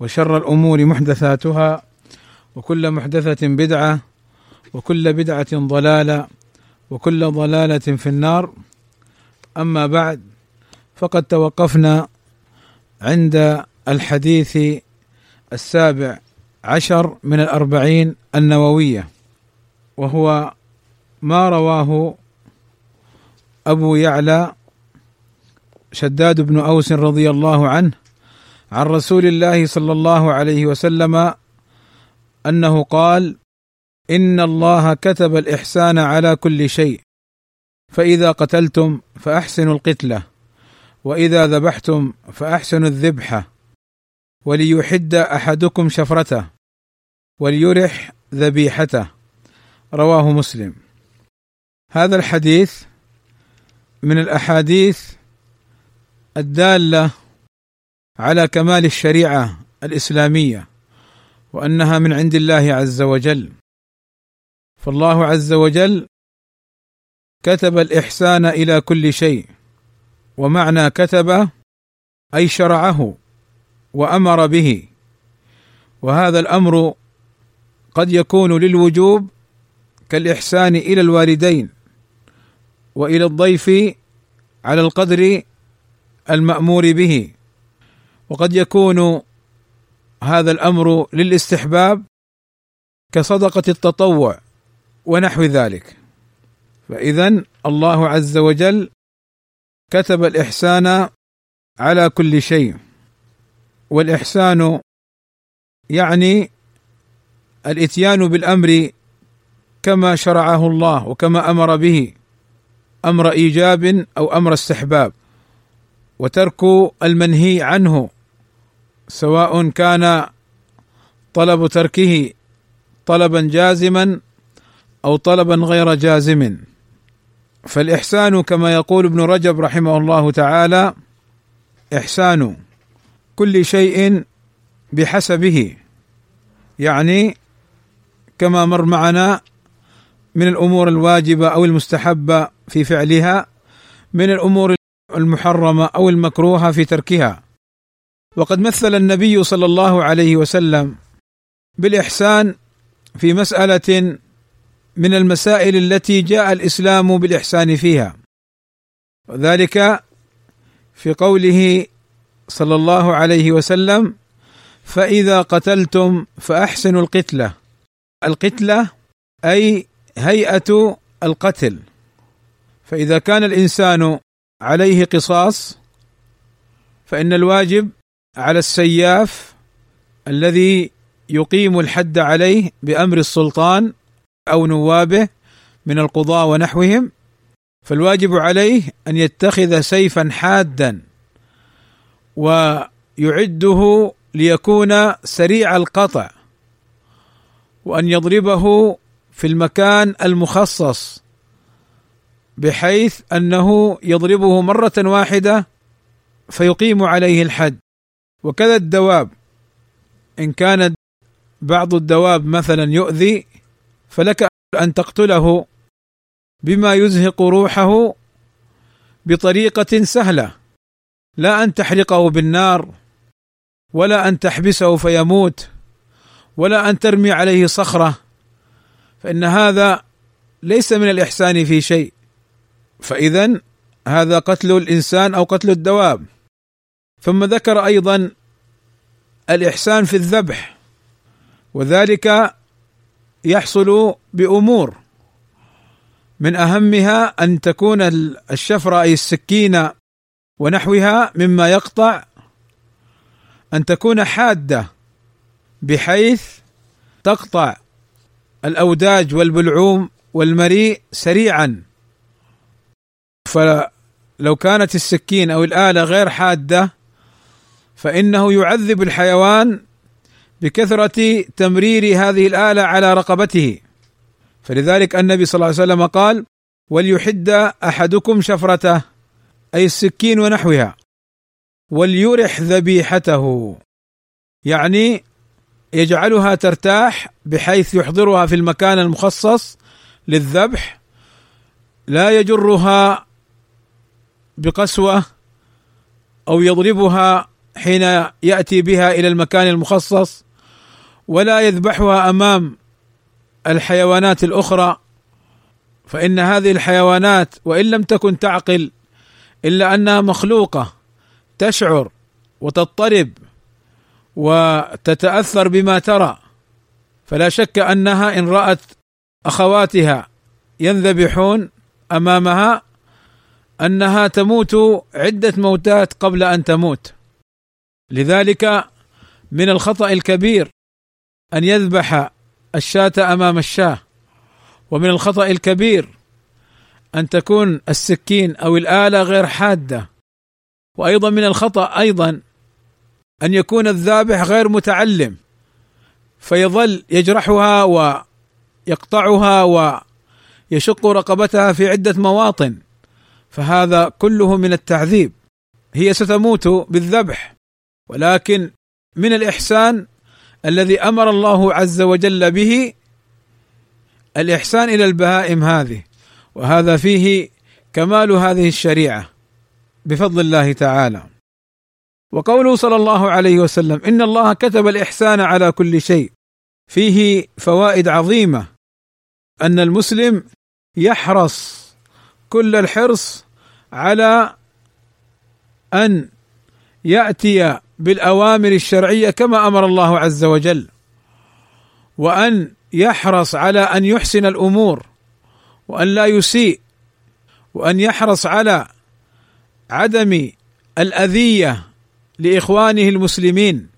وشر الأمور محدثاتها وكل محدثة بدعة وكل بدعة ضلالة وكل ضلالة في النار. أما بعد فقد توقفنا عند الحديث السابع عشر من الأربعين النووية وهو ما رواه أبو يعلى شداد بن أوس رضي الله عنه عن رسول الله صلى الله عليه وسلم أنه قال إن الله كتب الإحسان على كل شيء فإذا قتلتم فأحسنوا القتلة وإذا ذبحتم فأحسنوا الذبحه وليحد أحدكم شفرته وليرح ذبيحته رواه مسلم. هذا الحديث من الأحاديث الدالة على كمال الشريعة الإسلامية وأنها من عند الله عز وجل. فالله عز وجل كتب الإحسان إلى كل شيء ومعنى كتب أي شرعه وأمر به. وهذا الأمر قد يكون للوجوب كالإحسان إلى الوالدين وإلى الضيف على القدر المأمور به. وقد يكون هذا الأمر للاستحباب كصدقة التطوع ونحو ذلك. فاذا الله عز وجل كتب الإحسان على كل شيء. والإحسان يعني الإتيان بالأمر كما شرعه الله وكما أمر به أمر إيجاب أو أمر استحباب. وترك المنهي عنه سواء كان طلب تركه طلبا جازما أو طلبا غير جازم. فالإحسان كما يقول ابن رجب رحمه الله تعالى إحسان كل شيء بحسبه. يعني كما مر معنا من الأمور الواجبة أو المستحبة في فعلها من الأمور المحرمة أو المكروهة في تركها. وقد مثل النبي صلى الله عليه وسلم بالإحسان في مسألة من المسائل التي جاء الإسلام بالإحسان فيها. وذلك في قوله صلى الله عليه وسلم فإذا قتلتم فأحسنوا القتلة. القتلة أي هيئة القتل. فإذا كان الإنسان عليه قصاص فإن الواجب على السياف الذي يقيم الحد عليه بأمر السلطان أو نوابه من القضاة ونحوهم فالواجب عليه أن يتخذ سيفا حادا ويعده ليكون سريع القطع وأن يضربه في المكان المخصص بحيث أنه يضربه مرة واحدة فيقيم عليه الحد. وكذا الدواب. إن كانت بعض الدواب مثلا يؤذي فلك أن تقتله بما يزهق روحه بطريقة سهلة. لا أن تحرقه بالنار ولا أن تحبسه فيموت ولا أن ترمي عليه صخرة. فإن هذا ليس من الإحسان في شيء. فاذا هذا قتل الإنسان أو قتل الدواب. ثم ذكر أيضا الإحسان في الذبح وذلك يحصل بأمور. من أهمها أن تكون الشفرة أي السكينة ونحوها مما يقطع أن تكون حادة بحيث تقطع الأوداج والبلعوم والمريء سريعا. فلو كانت السكين أو الآلة غير حادة فإنه يعذب الحيوان بكثرة تمرير هذه الآلة على رقبته. فلذلك النبي صلى الله عليه وسلم قال وليحد أحدكم شفرته أي السكين ونحوها وليرح ذبيحته. يعني يجعلها ترتاح بحيث يحضرها في المكان المخصص للذبح لا يجرها بقسوة أو يضربها حين يأتي بها إلى المكان المخصص ولا يذبحها أمام الحيوانات الأخرى فإن هذه الحيوانات وإن لم تكن تعقل إلا أنها مخلوقة تشعر وتضطرب وتتأثر بما ترى فلا شك أنها إن رأت أخواتها ينذبحون أمامها أنها تموت عدة موتات قبل أن تموت. لذلك من الخطأ الكبير أن يذبح الشاة أمام الشاة ومن الخطأ الكبير أن تكون السكين أو الآلة غير حادة وأيضا من الخطأ أيضا أن يكون الذابح غير متعلم فيظل يجرحها ويقطعها ويشق رقبتها في عدة مواطن فهذا كله من التعذيب. هي ستموت بالذبح. ولكن من الإحسان الذي أمر الله عز وجل به الإحسان إلى البهائم هذه وهذا فيه كمال هذه الشريعة بفضل الله تعالى. وقوله صلى الله عليه وسلم إن الله كتب الإحسان على كل شيء فيه فوائد عظيمة. أن المسلم يحرص كل الحرص على أن يأتي بالأوامر الشرعية كما أمر الله عز وجل. وأن يحرص على أن يحسن الأمور وأن لا يسيء وأن يحرص على عدم الأذية لإخوانه المسلمين.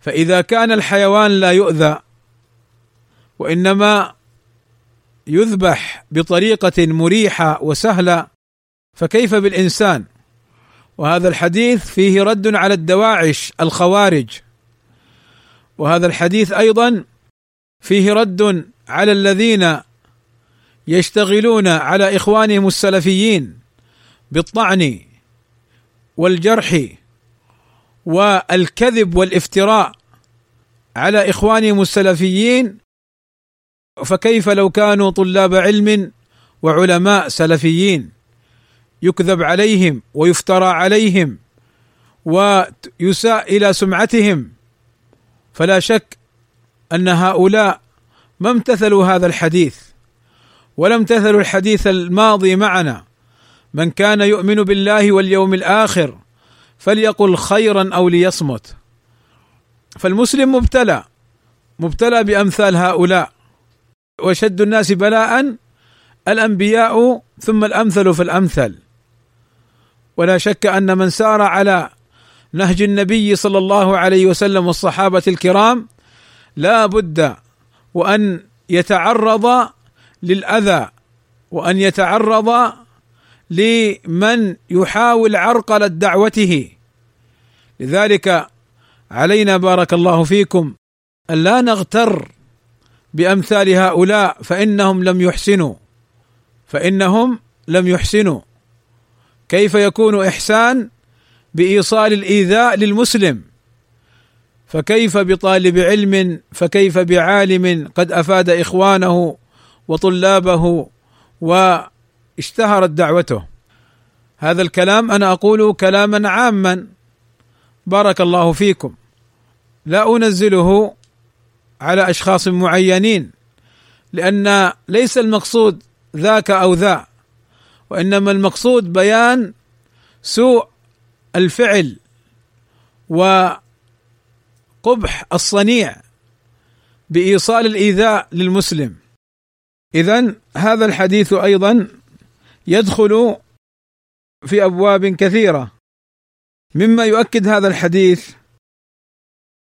فإذا كان الحيوان لا يؤذى وإنما يذبح بطريقة مريحة وسهلة فكيف بالإنسان؟ وهذا الحديث فيه رد على الدواعش الخوارج. وهذا الحديث أيضا فيه رد على الذين يشتغلون على إخوانهم السلفيين بالطعن والجرح والكذب والافتراء على إخوانهم السلفيين. فكيف لو كانوا طلاب علم وعلماء سلفيين؟ يكذب عليهم ويفترى عليهم ويساء إلى سمعتهم. فلا شك أن هؤلاء ما امتثلوا هذا الحديث ولا امتثلوا الحديث الماضي معنا. من كان يؤمن بالله واليوم الآخر فليقل خيرا أو ليصمت. فالمسلم مبتلى مبتلى بأمثال هؤلاء. وشد الناس بلاء الأنبياء ثم الأمثل فالامثل ولا شك أن من سار على نهج النبي صلى الله عليه وسلم والصحابة الكرام لا بد وأن يتعرض للأذى وأن يتعرض لمن يحاول عرقله دعوته. لذلك علينا بارك الله فيكم أن لا نغتر بأمثال هؤلاء فإنهم لم يحسنوا فإنهم لم يحسنوا. كيف يكون إحسان بإيصال الإيذاء للمسلم؟ فكيف بطالب علم فكيف بعالم قد أفاد إخوانه وطلابه واشتهرت دعوته؟ هذا الكلام أنا أقول كلاما عاما. بارك الله فيكم. لا أنزله على أشخاص معينين لأن ليس المقصود ذاك أو ذا. وإنما المقصود بيان سوء الفعل وقبح الصنيع بإيصال الإيذاء للمسلم. اذا هذا الحديث أيضا يدخل في أبواب كثيرة. مما يؤكد هذا الحديث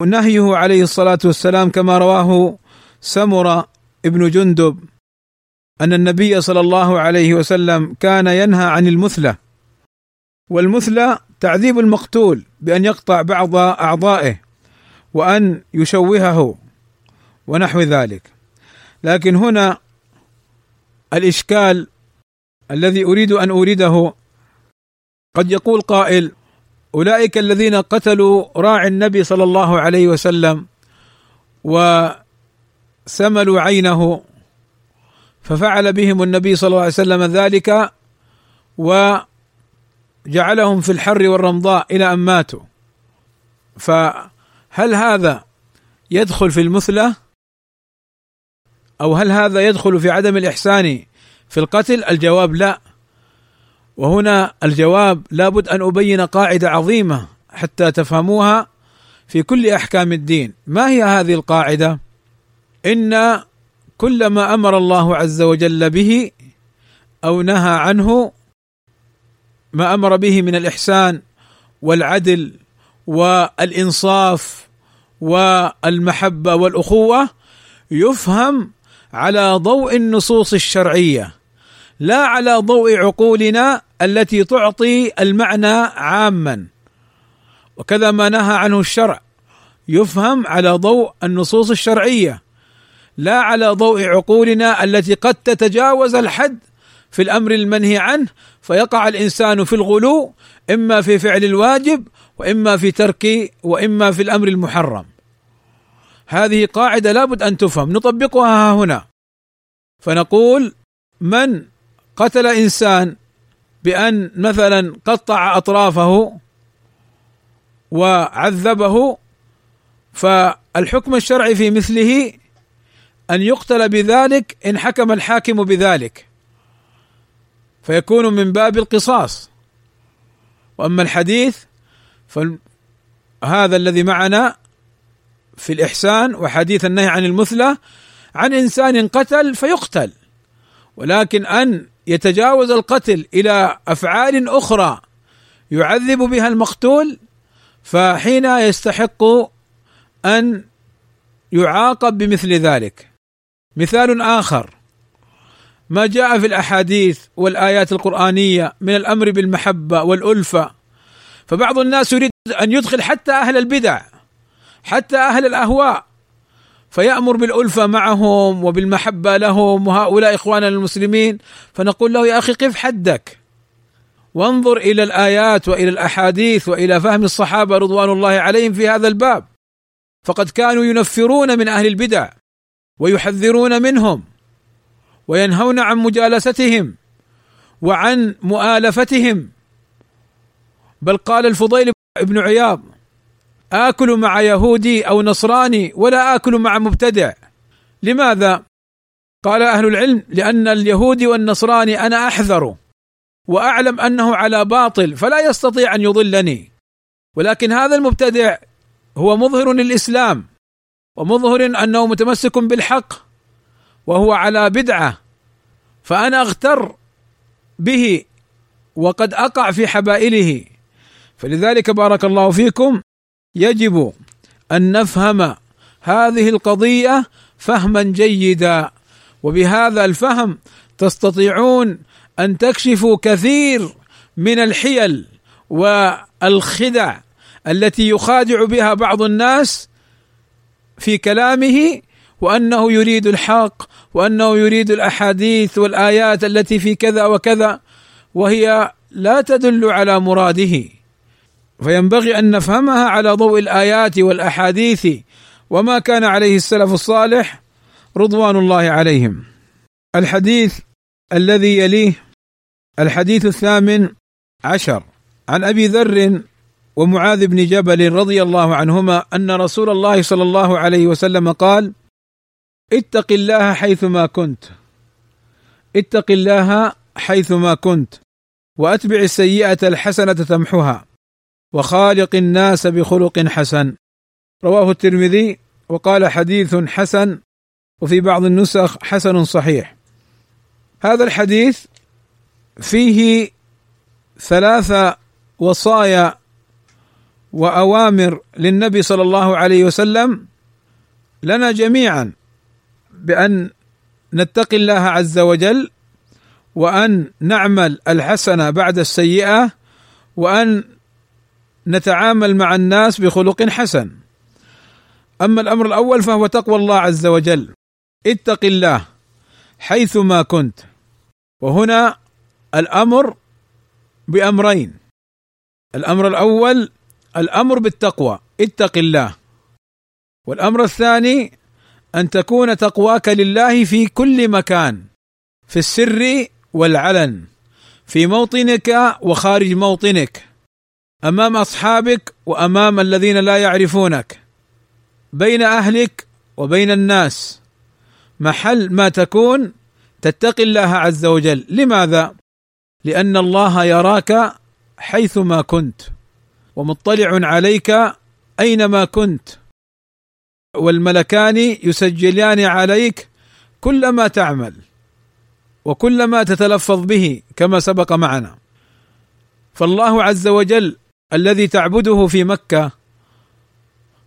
نهيه عليه الصلاة والسلام كما رواه سمرة ابن جندب. أن النبي صلى الله عليه وسلم كان ينهى عن المثلة. والمثلى تعذيب المقتول بأن يقطع بعض أعضائه وأن يشوهه ونحو ذلك. لكن هنا الإشكال الذي أريد أن أورده قد يقول قائل أولئك الذين قتلوا راعي النبي صلى الله عليه وسلم وسملوا عينه ففعل بهم النبي صلى الله عليه وسلم ذلك وجعلهم في الحر والرمضاء إلى أن ماتوا. فهل هذا يدخل في المثلى أو هل هذا يدخل في عدم الإحسان في القتل؟ الجواب لا. وهنا الجواب لابد أن أبين قاعدة عظيمة حتى تفهموها في كل أحكام الدين. ما هي هذه القاعدة؟ إن كل ما أمر الله عز وجل به أو نهى عنه ما أمر به من الإحسان والعدل والإنصاف والمحبة والأخوة يفهم على ضوء النصوص الشرعية لا على ضوء عقولنا التي تعطي المعنى عاما. وكذا ما نهى عنه الشرع يفهم على ضوء النصوص الشرعية. لا على ضوء عقولنا التي قد تتجاوز الحد في الأمر المنهي عنه فيقع الإنسان في الغلو إما في فعل الواجب وإما في ترك وإما في الأمر المحرم. هذه قاعدة لابد أن تفهم نطبقها هنا فنقول من قتل إنسان بأن مثلا قطع أطرافه وعذبه فالحكم الشرعي في مثله أن يقتل بذلك إن حكم الحاكم بذلك. فيكون من باب القصاص. وأما الحديث فهذا الذي معنا في الإحسان وحديث النهي عن المثلى عن إنسان قتل فيقتل. ولكن أن يتجاوز القتل إلى أفعال أخرى يعذب بها المقتول فحين يستحق أن يعاقب بمثل ذلك. مثال آخر. ما جاء في الأحاديث والآيات القرآنية من الأمر بالمحبة والألفة فبعض الناس يريد أن يدخل حتى أهل البدع حتى أهل الأهواء فيأمر بالألفة معهم وبالمحبة لهم وهؤلاء إخواننا المسلمين. فنقول له يا أخي قف حدك. وانظر إلى الآيات وإلى الأحاديث وإلى فهم الصحابة رضوان الله عليهم في هذا الباب. فقد كانوا ينفرون من أهل البدع. ويحذرون منهم وينهون عن مجالستهم وعن مؤالفتهم. بل قال الفضيل بن عياض آكل مع يهودي أو نصراني ولا آكل مع مبتدع. لماذا؟ قال أهل العلم لأن اليهودي والنصراني أنا أحذر وأعلم أنه على باطل فلا يستطيع أن يضلني. ولكن هذا المبتدع هو مظهر للإسلام. ومظهر أنه متمسك بالحق وهو على بدعة فأنا أغتر به وقد أقع في حبائله. فلذلك بارك الله فيكم يجب أن نفهم هذه القضية فهما جيدا. وبهذا الفهم تستطيعون أن تكشفوا كثير من الحيل والخدع التي يخادع بها بعض الناس في كلامه وأنه يريد الحق وأنه يريد الأحاديث والآيات التي في كذا وكذا وهي لا تدل على مراده فينبغي أن نفهمها على ضوء الآيات والأحاديث وما كان عليه السلف الصالح رضوان الله عليهم. الحديث الذي يليه الحديث الثامن عشر عن أبي ذر ومعاذ بن جبل رضي الله عنهما أن رسول الله صلى الله عليه وسلم قال: اتق الله حيثما كنت. اتق الله حيثما كنت وأتبع السيئة الحسنة تمحها وخالق الناس بخلق حسن. رواه الترمذي وقال حديث حسن وفي بعض النسخ حسن صحيح. هذا الحديث فيه ثلاث وصايا وأوامر للنبي صلى الله عليه وسلم لنا جميعا بأن نتقي الله عز وجل وأن نعمل الحسنة بعد السيئة وأن نتعامل مع الناس بخلق حسن. أما الأمر الأول فهو تقوى الله عز وجل. اتق الله حيثما كنت. وهنا الأمر بأمرين. الأمر الأول الأمر بالتقوى اتق الله. والأمر الثاني أن تكون تقواك لله في كل مكان في السر والعلن في موطنك وخارج موطنك أمام أصحابك وأمام الذين لا يعرفونك بين أهلك وبين الناس. محل ما تكون تتقي الله عز وجل. لماذا؟ لأن الله يراك حيثما كنت. ومطلع عليك أينما كنت. والملكان يسجلان عليك كل ما تعمل وكل ما تتلفظ به كما سبق معنا. فالله عز وجل الذي تعبده في مكة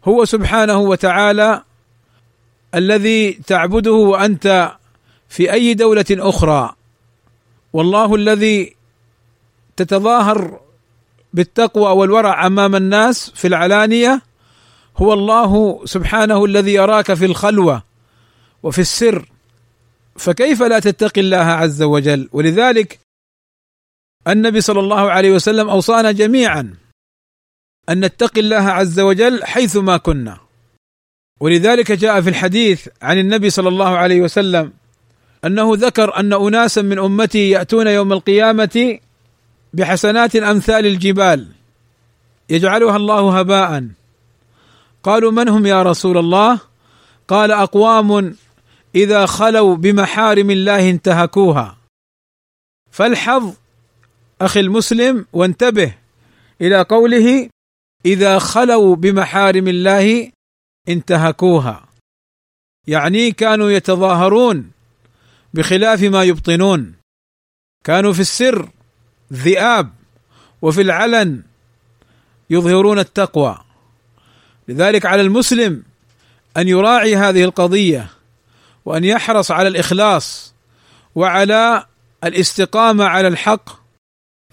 هو سبحانه وتعالى الذي تعبده وأنت في أي دولة أخرى. والله الذي تتظاهر بالتقوى والورع أمام الناس في العلانية هو الله سبحانه الذي يراك في الخلوة وفي السر. فكيف لا تتقي الله عز وجل؟ ولذلك النبي صلى الله عليه وسلم أوصانا جميعا أن نتقي الله عز وجل حيثما كنا. ولذلك جاء في الحديث عن النبي صلى الله عليه وسلم أنه ذكر أن اناسا من أمتي يأتون يوم القيامة بحسنات أمثال الجبال يجعلها الله هباء. قالوا من هم يا رسول الله؟ قال أقوام إذا خلوا بمحارم الله انتهكوها. فالحظ أخي المسلم وانتبه إلى قوله إذا خلوا بمحارم الله انتهكوها. يعني كانوا يتظاهرون بخلاف ما يبطنون. كانوا في السر ذئاب وفي العلن يظهرون التقوى. لذلك على المسلم أن يراعي هذه القضية وأن يحرص على الإخلاص وعلى الاستقامة على الحق.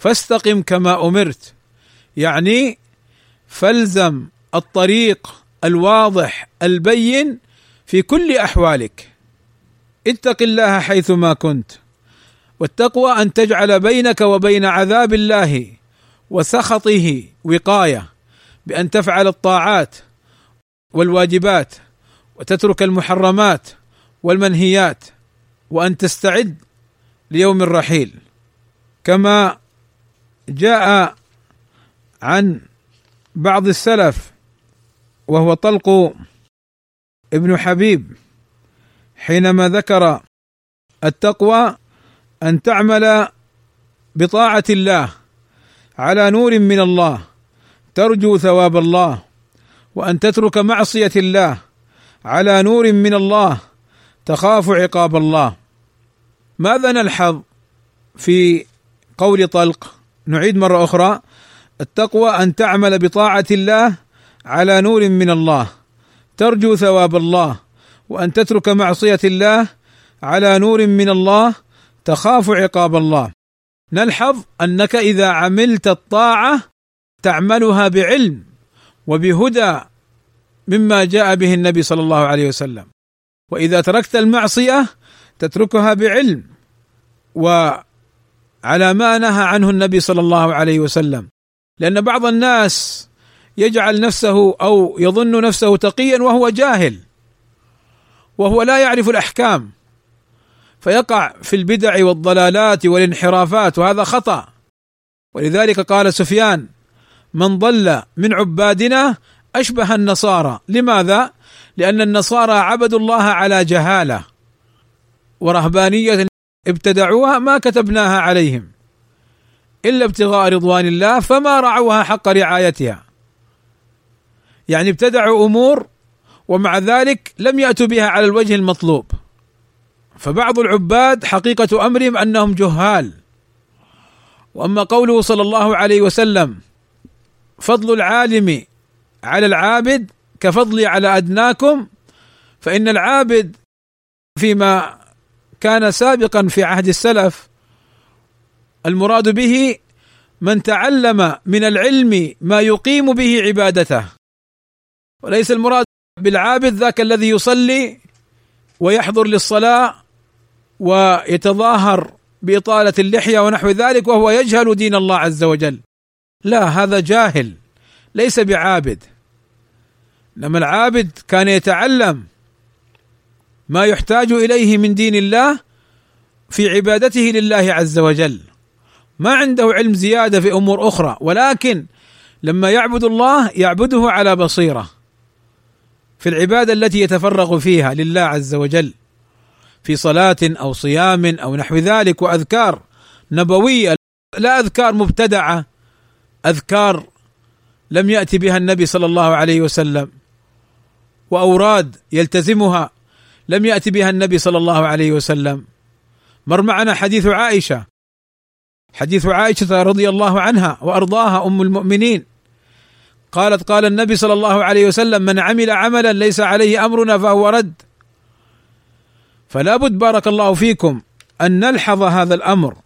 فاستقم كما أمرت. يعني فالزم الطريق الواضح البين في كل أحوالك. اتق الله حيثما كنت. والتقوى أن تجعل بينك وبين عذاب الله وسخطه وقاية بأن تفعل الطاعات والواجبات وتترك المحرمات والمنهيات وأن تستعد ليوم الرحيل. كما جاء عن بعض السلف وهو طلق ابن حبيب حينما ذكر التقوى أن تعمل بطاعة الله على نور من الله ترجو ثواب الله وأن تترك معصية الله على نور من الله تخاف عقاب الله. ماذا نلحظ في قول طلق؟ نعيد مرة أخرى. التقوى أن تعمل بطاعة الله على نور من الله ترجو ثواب الله وأن تترك معصية الله على نور من الله تخاف عقاب الله. نلحظ أنك إذا عملت الطاعة تعملها بعلم وبهدى مما جاء به النبي صلى الله عليه وسلم. وإذا تركت المعصية تتركها بعلم وعلى ما نهى عنه النبي صلى الله عليه وسلم. لأن بعض الناس يجعل نفسه أو يظن نفسه تقيا وهو جاهل وهو لا يعرف الأحكام. فيقع في البدع والضلالات والانحرافات وهذا خطأ. ولذلك قال سفيان من ضل من عبادنا أشبه النصارى. لماذا؟ لأن النصارى عبدوا الله على جهالة ورهبانية ابتدعوها ما كتبناها عليهم إلا ابتغاء رضوان الله فما رعوها حق رعايتها. يعني ابتدعوا أمور ومع ذلك لم يأتوا بها على الوجه المطلوب. فبعض العباد حقيقة أمرهم أنهم جهال. وأما قوله صلى الله عليه وسلم فضل العالم على العابد كفضلي على أدناكم فإن العابد فيما كان سابقا في عهد السلف المراد به من تعلم من العلم ما يقيم به عبادته. وليس المراد بالعابد ذاك الذي يصلي ويحضر للصلاة ويتظاهر بإطالة اللحية ونحو ذلك وهو يجهل دين الله عز وجل. لا هذا جاهل ليس بعابد. إنما العابد كان يتعلم ما يحتاج إليه من دين الله في عبادته لله عز وجل. ما عنده علم زيادة في أمور أخرى ولكن لما يعبد الله يعبده على بصيرة في العبادة التي يتفرغ فيها لله عز وجل. في صلاة أو صيام أو نحو ذلك وأذكار نبوية لا أذكار مبتدعة أذكار لم يأتي بها النبي صلى الله عليه وسلم وأوراد يلتزمها لم يأتي بها النبي صلى الله عليه وسلم. مر معنا حديث عائشة. حديث عائشة رضي الله عنها وأرضاها أم المؤمنين. قالت قال النبي صلى الله عليه وسلم من عمل عملا ليس عليه أمرنا فهو رد. فلا بد بارك الله فيكم أن نلحظ هذا الأمر.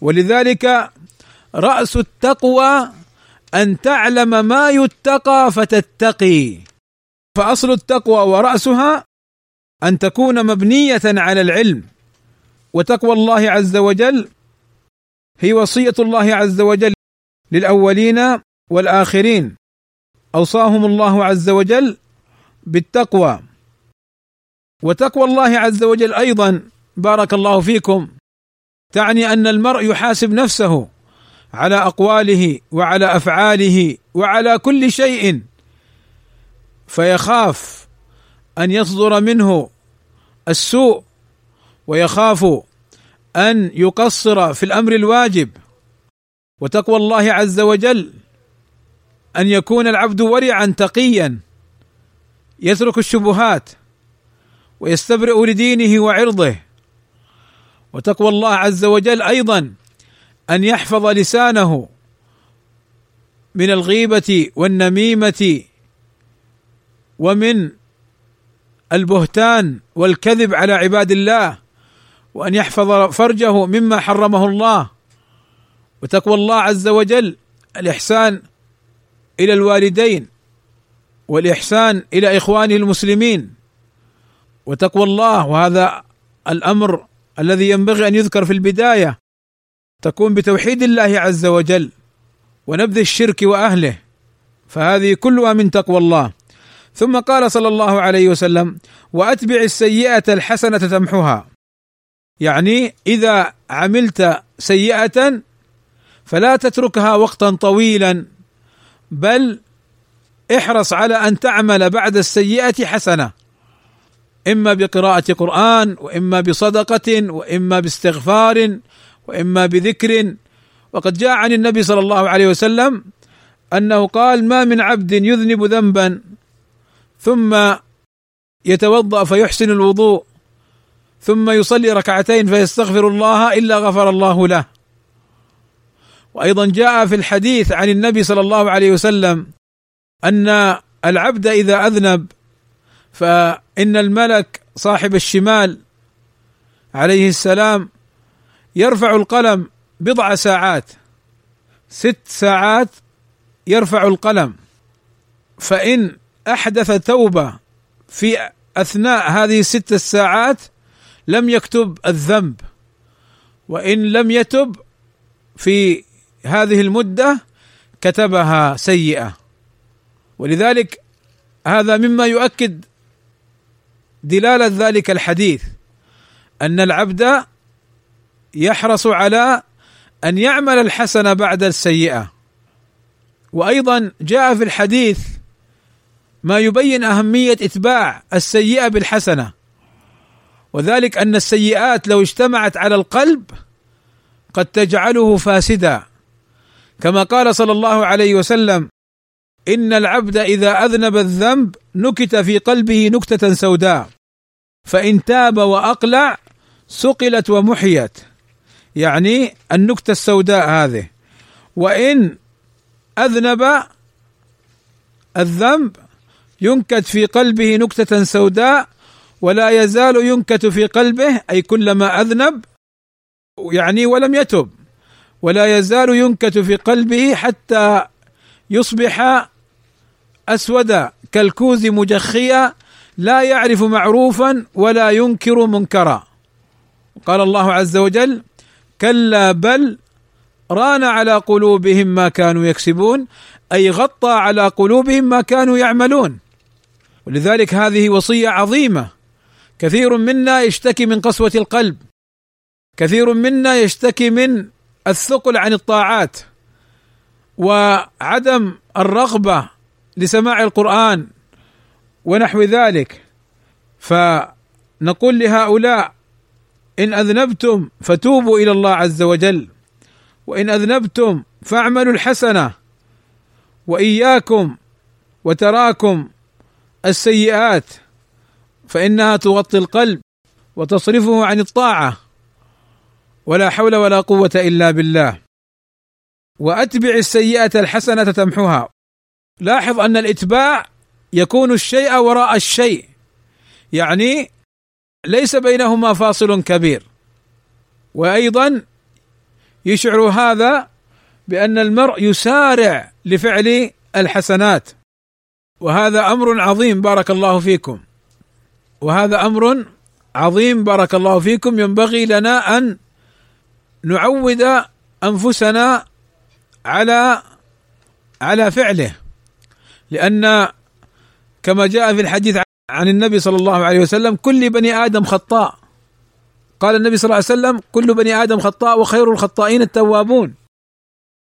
ولذلك رأس التقوى أن تعلم ما يتقى فتتقي. فأصل التقوى ورأسها أن تكون مبنية على العلم. وتقوى الله عز وجل هي وصية الله عز وجل للأولين والآخرين. أوصاهم الله عز وجل بالتقوى. وتقوى الله عز وجل أيضا. بارك الله فيكم. تعني أن المرء يحاسب نفسه على أقواله وعلى أفعاله وعلى كل شيء. فيخاف أن يصدر منه السوء ويخاف أن يقصر في الأمر الواجب. وتقوى الله عز وجل أن يكون العبد ورعا تقيا. يترك الشبهات. ويستبرئ لدينه وعرضه. وتقوى الله عز وجل أيضا أن يحفظ لسانه من الغيبة والنميمة ومن البهتان والكذب على عباد الله وأن يحفظ فرجه مما حرمه الله. وتقوى الله عز وجل الإحسان إلى الوالدين والإحسان إلى إخوانه المسلمين. وتقوى الله وهذا الأمر الذي ينبغي أن يذكر في البداية. تكون بتوحيد الله عز وجل ونبذ الشرك وأهله فهذه كلها من تقوى الله. ثم قال صلى الله عليه وسلم وأتبع السيئة الحسنة تمحها يعني إذا عملت سيئة فلا تتركها وقتا طويلا بل احرص على أن تعمل بعد السيئة حسنة. إما بقراءة قرآن وإما بصدقة وإما باستغفار وإما بذكر. وقد جاء عن النبي صلى الله عليه وسلم أنه قال ما من عبد يذنب ذنبا ثم يتوضأ فيحسن الوضوء ثم يصلي ركعتين فيستغفر الله إلا غفر الله له. وأيضا جاء في الحديث عن النبي صلى الله عليه وسلم أن العبد إذا أذنب فإن الملك صاحب الشمال عليه السلام يرفع القلم بضع ساعات ست ساعات يرفع القلم. فإن أحدث توبه في أثناء هذه الست الساعات لم يكتب الذنب وإن لم يتب في هذه المدة كتبها سيئة. ولذلك هذا مما يؤكد دلالة ذلك الحديث أن العبد يحرص على أن يعمل الحسنه بعد السيئة. وأيضا جاء في الحديث ما يبين أهمية إتباع السيئة بالحسنة. وذلك أن السيئات لو اجتمعت على القلب قد تجعله فاسدا. كما قال صلى الله عليه وسلم إن العبد إذا أذنب الذنب نكت في قلبه نكتة سوداء. فإن تاب وأقلع سقلت ومحيت. يعني النكتة السوداء هذه. وإن أذنب الذنب ينكت في قلبه نكتة سوداء ولا يزال ينكت في قلبه أي كلما أذنب يعني ولم يتب. ولا يزال ينكت في قلبه حتى يصبح أسود كالكوز مجخيا لا يعرف معروفا ولا ينكر منكرا. قال الله عز وجل كلا بل ران على قلوبهم ما كانوا يكسبون أي غطى على قلوبهم ما كانوا يعملون. ولذلك هذه وصية عظيمة. كثير منا يشتكي من قسوة القلب. كثير منا يشتكي من الثقل عن الطاعات. وعدم الرغبة لسماع القرآن ونحو ذلك. فنقول لهؤلاء إن أذنبتم فتوبوا إلى الله عز وجل وإن أذنبتم فاعملوا الحسنة وإياكم وتراكم السيئات فإنها تغطي القلب وتصرفه عن الطاعة. ولا حول ولا قوة إلا بالله. وأتبع السيئة الحسنة تمحوها. لاحظ أن الإتباع يكون الشيء وراء الشيء. يعني ليس بينهما فاصل كبير. وأيضا يشعر هذا بأن المرء يسارع لفعل الحسنات. وهذا أمر عظيم بارك الله فيكم. وهذا أمر عظيم بارك الله فيكم. ينبغي لنا أن نعود أنفسنا على على فعله. لأن كما جاء في الحديث عن النبي صلى الله عليه وسلم كل بني آدم خطاء. قال النبي صلى الله عليه وسلم كل بني آدم خطاء وخير الخطائين التوابون.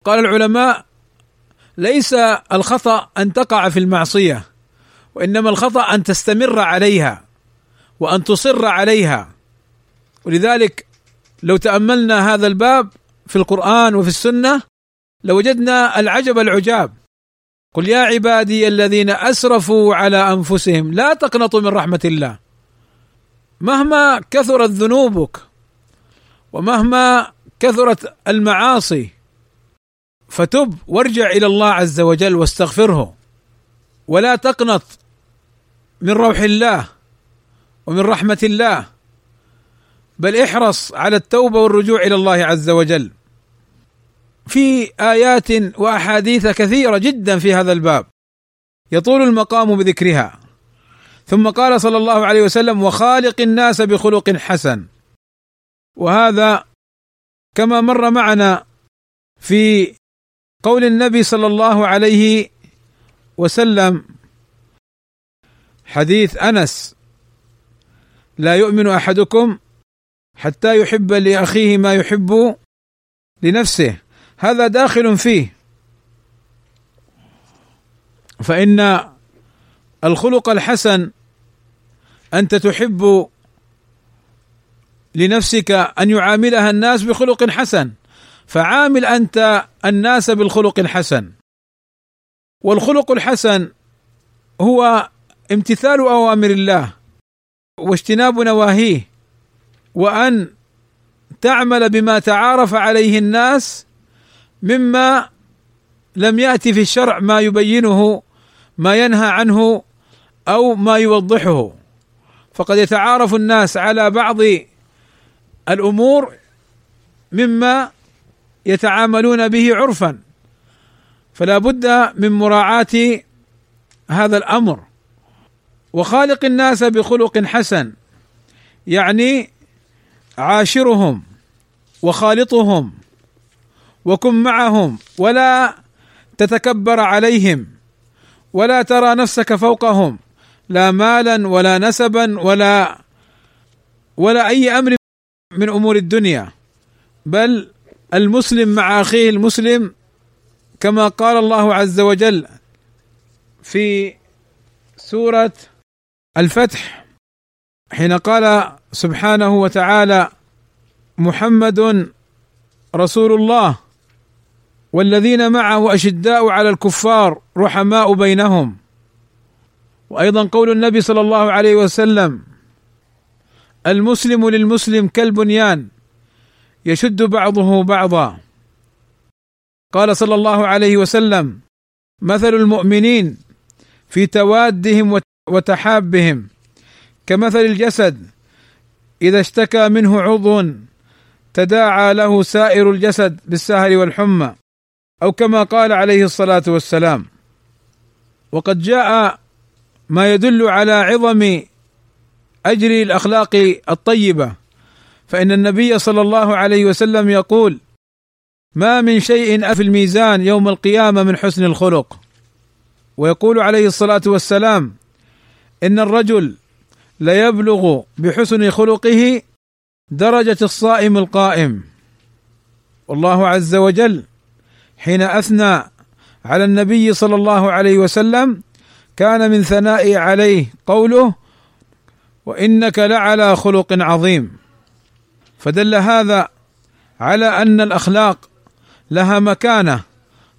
قال العلماء ليس الخطأ أن تقع في المعصية وإنما الخطأ أن تستمر عليها وأن تصر عليها. ولذلك لو تأملنا هذا الباب في القرآن وفي السنة لوجدنا العجب العجاب. قل يا عبادي الذين أسرفوا على أنفسهم لا تقنطوا من رحمة الله. مهما كثرت ذنوبك ومهما كثرت المعاصي فتب وارجع إلى الله عز وجل واستغفره ولا تقنط من روح الله ومن رحمة الله بل احرص على التوبة والرجوع إلى الله عز وجل. في آيات وأحاديث كثيرة جدا في هذا الباب. يطول المقام بذكرها. ثم قال صلى الله عليه وسلم وخالق الناس بخلق حسن. وهذا كما مر معنا في قول النبي صلى الله عليه وسلم حديث أنس لا يؤمن أحدكم حتى يحب لأخيه ما يحب لنفسه. هذا داخل فيه. فإن الخلق الحسن أنت تحب لنفسك أن يعاملها الناس بخلق حسن فعامل أنت الناس بالخلق الحسن. والخلق الحسن هو امتثال أوامر الله واجتناب نواهيه وأن تعمل بما تعارف عليه الناس مما لم يأتي في الشرع ما يبينه ما ينهى عنه أو ما يوضحه. فقد يتعارف الناس على بعض الأمور مما يتعاملون به عرفا. فلا بد من مراعاة هذا الأمر. وخالق الناس بخلق حسن يعني عاشرهم وخالطهم. وكن معهم ولا تتكبر عليهم ولا ترى نفسك فوقهم لا مالا ولا نسبا ولا ولا أي أمر من أمور الدنيا. بل المسلم مع أخيه المسلم كما قال الله عز وجل في سورة الفتح حين قال سبحانه وتعالى محمد رسول الله. والذين معه أشداء على الكفار رحماء بينهم. وأيضا قول النبي صلى الله عليه وسلم المسلم للمسلم كالبنيان يشد بعضه بعضا. قال صلى الله عليه وسلم مثل المؤمنين في توادهم وتحابهم كمثل الجسد إذا اشتكى منه عضو تداعى له سائر الجسد بالسهر والحمى. أو كما قال عليه الصلاة والسلام وقد جاء ما يدل على عظم أجر الأخلاق الطيبة فإن النبي صلى الله عليه وسلم يقول ما من شيء في الميزان يوم القيامة من حسن الخلق. ويقول عليه الصلاة والسلام إن الرجل ليبلغ بحسن خلقه درجة الصائم القائم. والله عز وجل حين أثنى على النبي صلى الله عليه وسلم كان من ثنائه عليه قوله وإنك لعلى خلق عظيم. فدل هذا على أن الأخلاق لها مكانة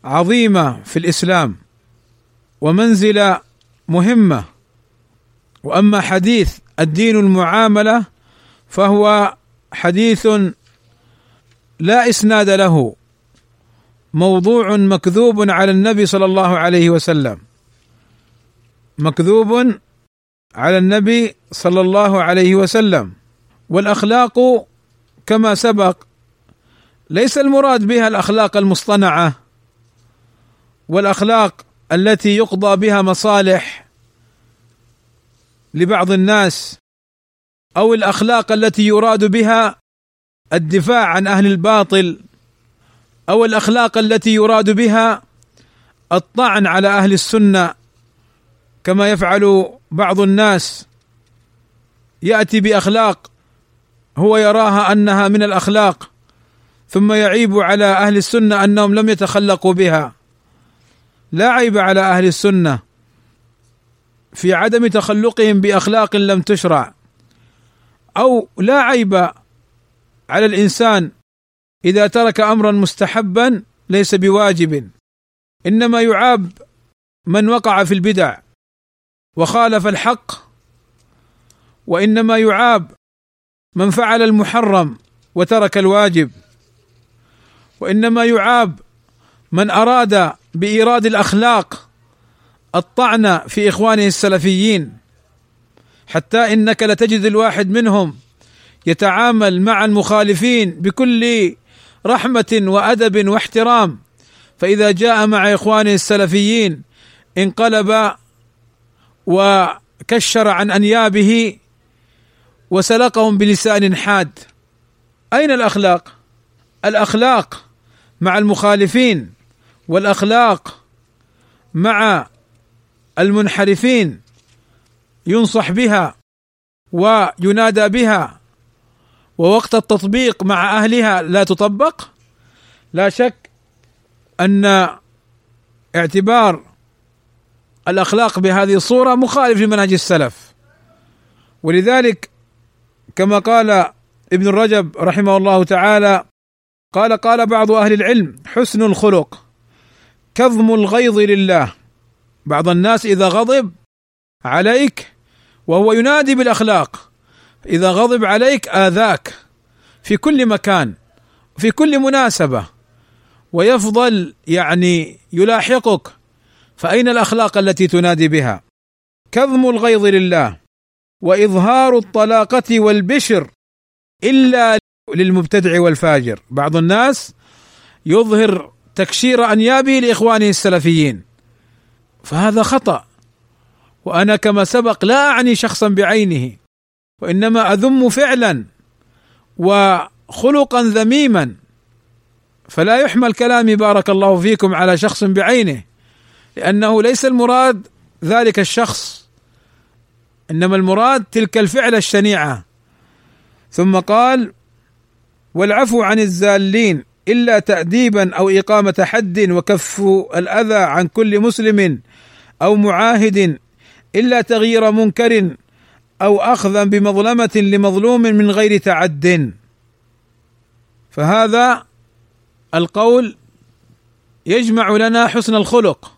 عظيمة في الإسلام ومنزلة مهمة. وأما حديث الدين المعاملة فهو حديث لا إسناد له موضوع مكذوب على النبي صلى الله عليه وسلم. مكذوب على النبي صلى الله عليه وسلم. والأخلاق كما سبق ليس المراد بها الأخلاق المصطنعة والأخلاق التي يقضى بها مصالح لبعض الناس أو الأخلاق التي يراد بها الدفاع عن أهل الباطل. أو الأخلاق التي يراد بها الطعن على أهل السنة كما يفعل بعض الناس. يأتي بأخلاق هو يراها أنها من الأخلاق ثم يعيب على أهل السنة أنهم لم يتخلقوا بها. لا عيب على أهل السنة في عدم تخلقهم بأخلاق لم تشرع أو لا عيب على الإنسان إذا ترك أمرا مستحبا ليس بواجب. إنما يعاب من وقع في البدع وخالف الحق وإنما يعاب من فعل المحرم وترك الواجب. وإنما يعاب من أراد بإيراد الأخلاق الطعن في إخوانه السلفيين. حتى إنك لتجد الواحد منهم يتعامل مع المخالفين بكل رحمة وأدب واحترام. فإذا جاء مع اخوانه السلفيين انقلب وكشر عن أنيابه وسلقهم بلسان حاد. أين الأخلاق؟ الأخلاق مع المخالفين والأخلاق مع المنحرفين ينصح بها وينادى بها. ووقت التطبيق مع أهلها لا تطبق لا شك أن اعتبار الأخلاق بهذه الصورة مخالف لمنهج السلف. ولذلك كما قال ابن الرجب رحمه الله تعالى قال قال بعض أهل العلم حسن الخلق كظم الغيظ لله. بعض الناس إذا غضب عليك وهو ينادي بالأخلاق. إذا غضب عليك آذاك في كل مكان في كل مناسبة ويفضل يعني يلاحقك فأين الأخلاق التي تنادي بها؟ كظم الغيظ لله وإظهار الطلاقة والبشر إلا للمبتدع والفاجر. بعض الناس يظهر تكشير أنيابه لإخوانه السلفيين فهذا خطأ وأنا كما سبق لا أعني شخصا بعينه. وإنما أذم فعلا وخلقا ذميما. فلا يحمل كلامي بارك الله فيكم على شخص بعينه لأنه ليس المراد ذلك الشخص إنما المراد تلك الفعله الشنيعة. ثم قال والعفو عن الزالين إلا تاديبا أو إقامة حد وكف الأذى عن كل مسلم أو معاهد إلا تغيير منكر أو أخذا بمظلمة لمظلوم من غير تعد. فهذا القول يجمع لنا حسن الخلق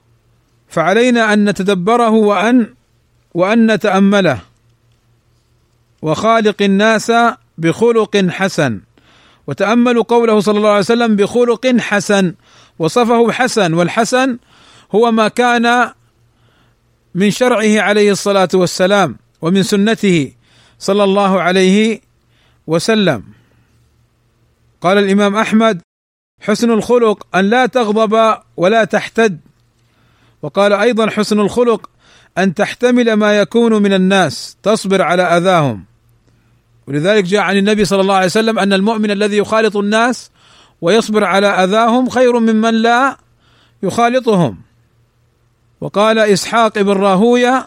فعلينا أن نتدبره وان وأن نتأمله. وخالق الناس بخلق حسن. وتأملوا قوله صلى الله عليه وسلم بخلق حسن وصفه حسن. والحسن هو ما كان من شرعه عليه الصلاة والسلام. ومن سنته صلى الله عليه وسلم. قال الإمام أحمد حسن الخلق أن لا تغضب ولا تحتد. وقال أيضا حسن الخلق أن تحتمل ما يكون من الناس تصبر على أذاهم. ولذلك جاء عن النبي صلى الله عليه وسلم أن المؤمن الذي يخالط الناس ويصبر على أذاهم خير ممن لا يخالطهم. وقال إسحاق بن راهوية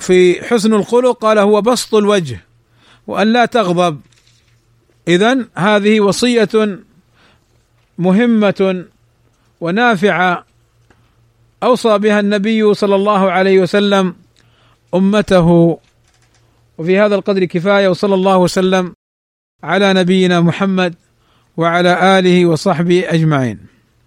في حسن الخلق قال هو بسط الوجه وأن لا تغضب. اذا هذه وصية مهمة ونافعة. أوصى بها النبي صلى الله عليه وسلم أمته. وفي هذا القدر كفاية وصلى الله وسلم على نبينا محمد وعلى آله وصحبه أجمعين.